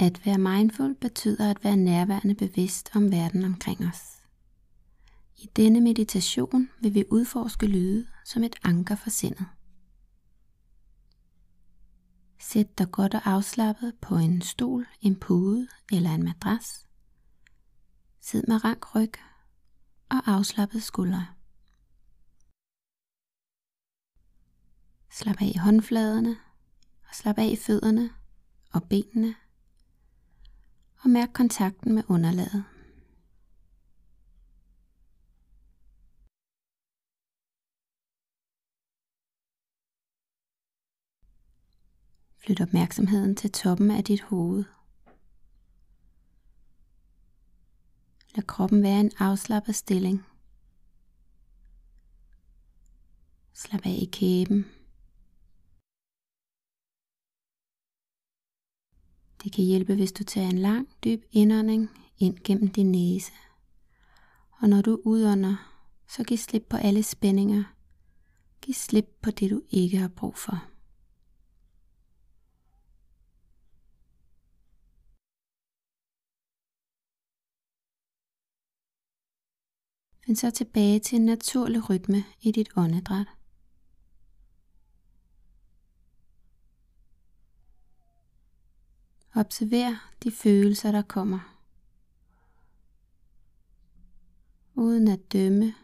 At være mindful betyder at være nærværende bevidst om verden omkring os. I denne meditation vil vi udforske lyde som et anker for sindet. Sæt dig godt og afslappet på en stol, en pude eller en madras. Sid med rank ryg og afslappet skuldre. Slap af i håndfladerne og slap af i fødderne og benene og mærk kontakten med underlaget. Flyt opmærksomheden til toppen af dit hoved. Lad kroppen være en afslappet stilling. Slap af i kæben. Det kan hjælpe, hvis du tager en lang, dyb indånding ind gennem din næse. Og når du udånder, så giv slip på alle spændinger. Giv slip på det, du ikke har brug for. Find så tilbage til en naturlig rytme i dit åndedræt. Observer de følelser, der kommer. Uden at dømme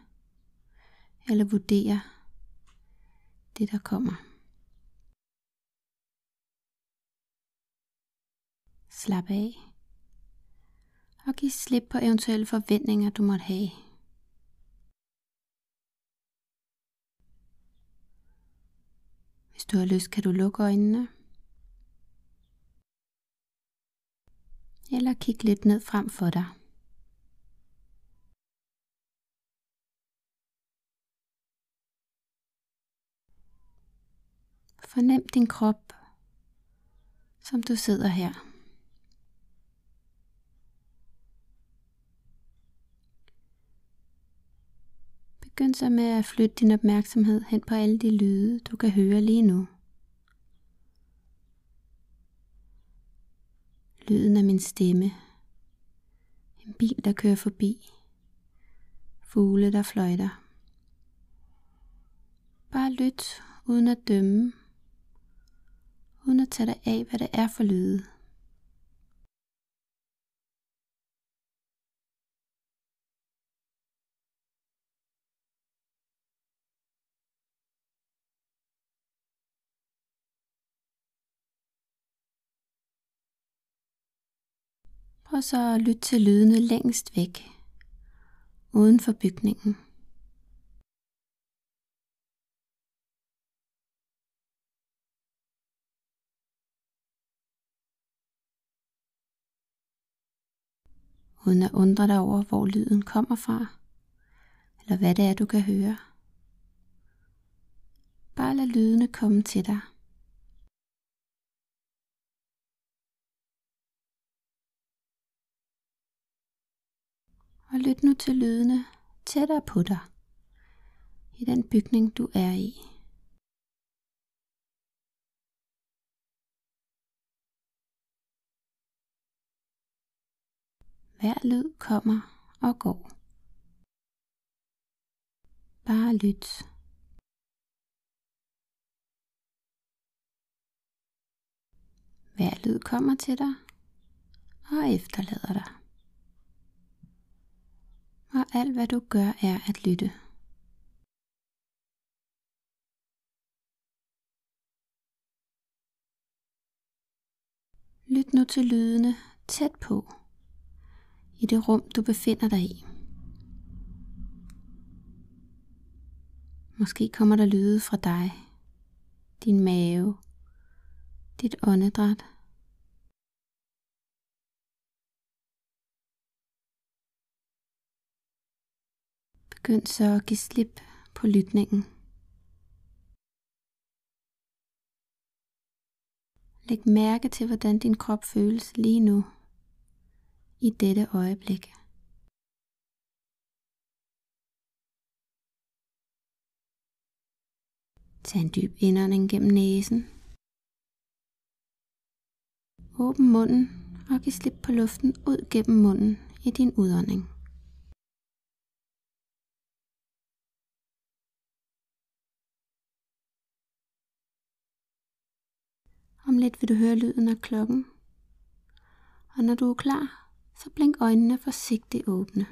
eller vurdere det, der kommer. Slap af og giv slip på eventuelle forventninger, du måtte have. Hvis du har lyst, kan du lukke øjnene. At kig lidt ned frem for dig. Fornem din krop, som du sidder her. Begynd så med at flytte din opmærksomhed hen på alle de lyde, du kan høre lige nu. Lyden af min stemme. En bil, der kører forbi. Fugle, der fløjter. Bare lyt uden at dømme. Uden at tage dig af, hvad det er for lyde. Prøv så at lytte til lydene længst væk, uden for bygningen. Uden at undre dig over, hvor lyden kommer fra, eller hvad det er, du kan høre. Bare lad lydene komme til dig. Og lyt nu til lydene tættere på dig i den bygning, du er i. Hver lyd kommer og går. Bare lyt. Hver lyd kommer til dig og efterlader dig alt hvad du gør er at lytte. Lyt nu til lydene tæt på i det rum, du befinder dig i. Måske kommer der lyde fra dig, din mave, dit åndedræt Begynd så at give slip på lytningen. Læg mærke til, hvordan din krop føles lige nu, i dette øjeblik. Tag en dyb indånding gennem næsen. Åbn munden og giv slip på luften ud gennem munden i din udånding. Om lidt vil du høre lyden af klokken. Og når du er klar, så blink øjnene forsigtigt åbne.